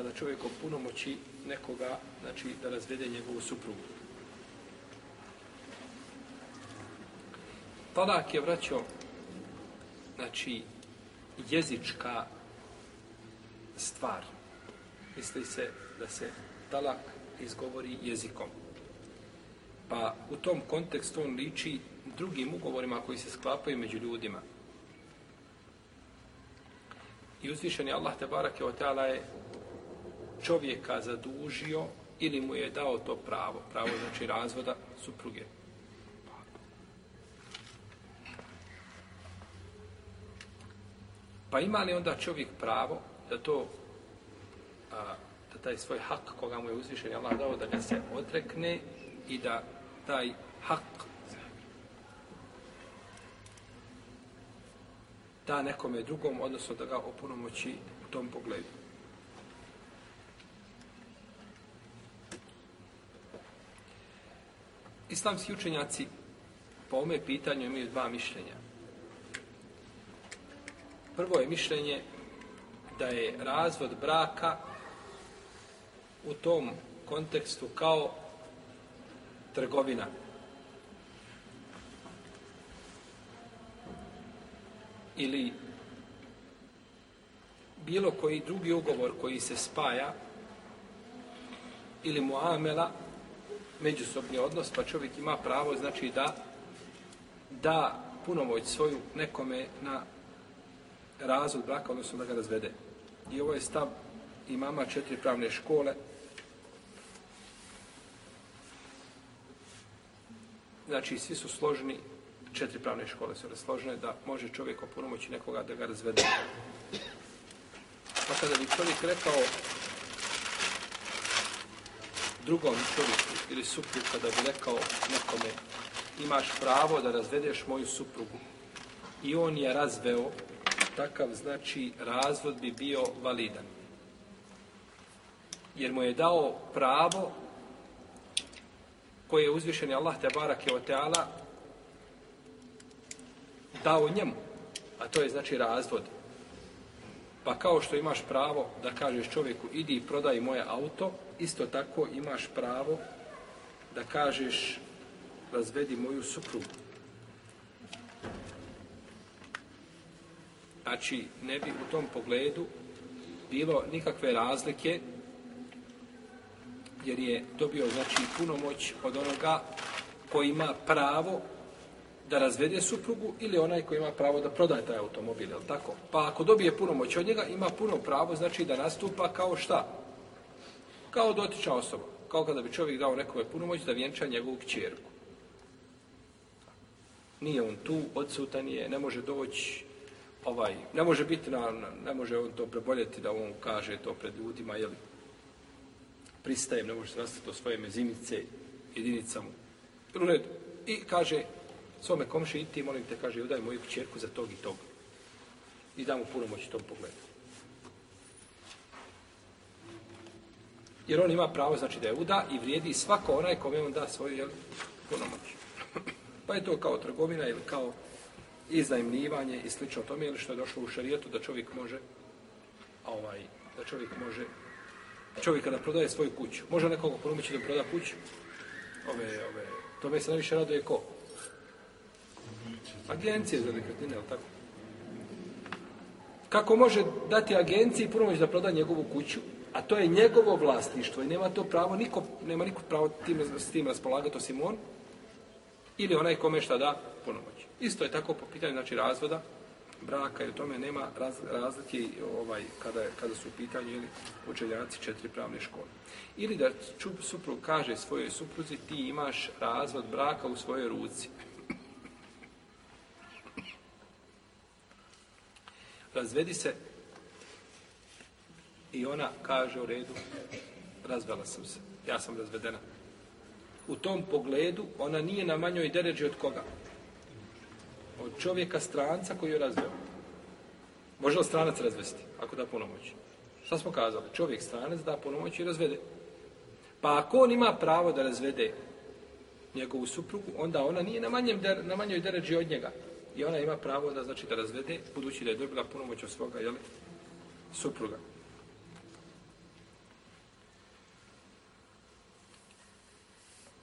kada čovjek opunomoći nekoga, znači da razvede njegovu suprugu. Talak je vraćao, znači, jezička stvar. Misli se da se talak izgovori jezikom. Pa u tom kontekstu on liči drugim ugovorima koji se sklapaju među ljudima. I uzvišen je Allah te barake o je čovjeka zadužio ili mu je dao to pravo, pravo znači razvoda supruge. Pa ima li onda čovjek pravo da to, a, da taj svoj hak koga mu je uzvišen Allah dao, da ga se odrekne i da taj hak da nekome drugom, odnosno da ga opunomoći u tom pogledu. Islamski učenjaci po ome pitanju imaju dva mišljenja. Prvo je mišljenje da je razvod braka u tom kontekstu kao trgovina. Ili bilo koji drugi ugovor koji se spaja ili muamela međusobni odnos, pa čovjek ima pravo, znači, da da punovoć svoju nekome na razvod braka, odnosno da ga razvede. I ovo je stav imama četiri pravne škole. Znači, svi su složeni, četiri pravne škole su složene, da može čovjek opunomoći nekoga da ga razvede. Pa kada bi čovjek rekao, drugom čovjeku ili suprugu kada bi rekao nekome imaš pravo da razvedeš moju suprugu i on je razveo, takav znači razvod bi bio validan. Jer mu je dao pravo koje je uzvišen Allah te barak je oteala dao njemu. A to je znači razvod. Pa kao što imaš pravo da kažeš čovjeku idi i prodaj moje auto, isto tako imaš pravo da kažeš razvedi moju suprugu. Znači, ne bi u tom pogledu bilo nikakve razlike, jer je dobio znači puno moć od onoga koji ima pravo da razvede suprugu ili onaj koji ima pravo da prodaje taj automobil, jel tako? Pa ako dobije puno moć od njega, ima puno pravo, znači da nastupa kao šta? Kao dotična osoba. Kao kada bi čovjek dao nekome puno moć da vjenča njegovu kćerku. Nije on tu, odsutan je, ne može doći, ovaj, ne može biti na, ne može on to preboljeti da on kaže to pred ljudima, jel? Pristajem, ne može se rastati do svoje mezimice, jedinicama. U redu. I kaže, svome komši i ti molim te, kaže, udaj moju čerku za tog i tog. I da mu puno moći tom pogledu. Jer on ima pravo, znači, da je uda i vrijedi svako onaj kome on da svoju, jel, puno moći. Pa je to kao trgovina ili kao iznajmljivanje i slično tome, ili što je došlo u šarijetu, da čovjek može, a ovaj, da čovjek može, čovjek kada prodaje svoju kuću, može nekoga ponumići da proda kuću, ove, ove, tome se najviše raduje ko? Agencije za nekretnine, je tako? Kako može dati agenciji prvo da proda njegovu kuću, a to je njegovo vlasništvo i nema to pravo, niko, nema niko pravo tim, s tim raspolagati, osim on, ili onaj kome šta da ponomoći. Isto je tako po pitanju znači, razvoda braka i o tome nema raz, razlike ovaj, kada, kada su u pitanju ili učeljaci četiri pravne škole. Ili da suprug kaže svojoj supruzi ti imaš razvod braka u svojoj ruci. razvedi se i ona kaže u redu razvela sam se, ja sam razvedena u tom pogledu ona nije na manjoj deređi od koga od čovjeka stranca koji je razveo može li stranac razvesti ako da punomoć šta smo kazali, čovjek stranac da punomoć i razvede pa ako on ima pravo da razvede njegovu suprugu, onda ona nije na, manjem, na manjoj deređi od njega I ona ima pravo da znači da razvede, budući da je dobila punomoć od svoga jeli, supruga.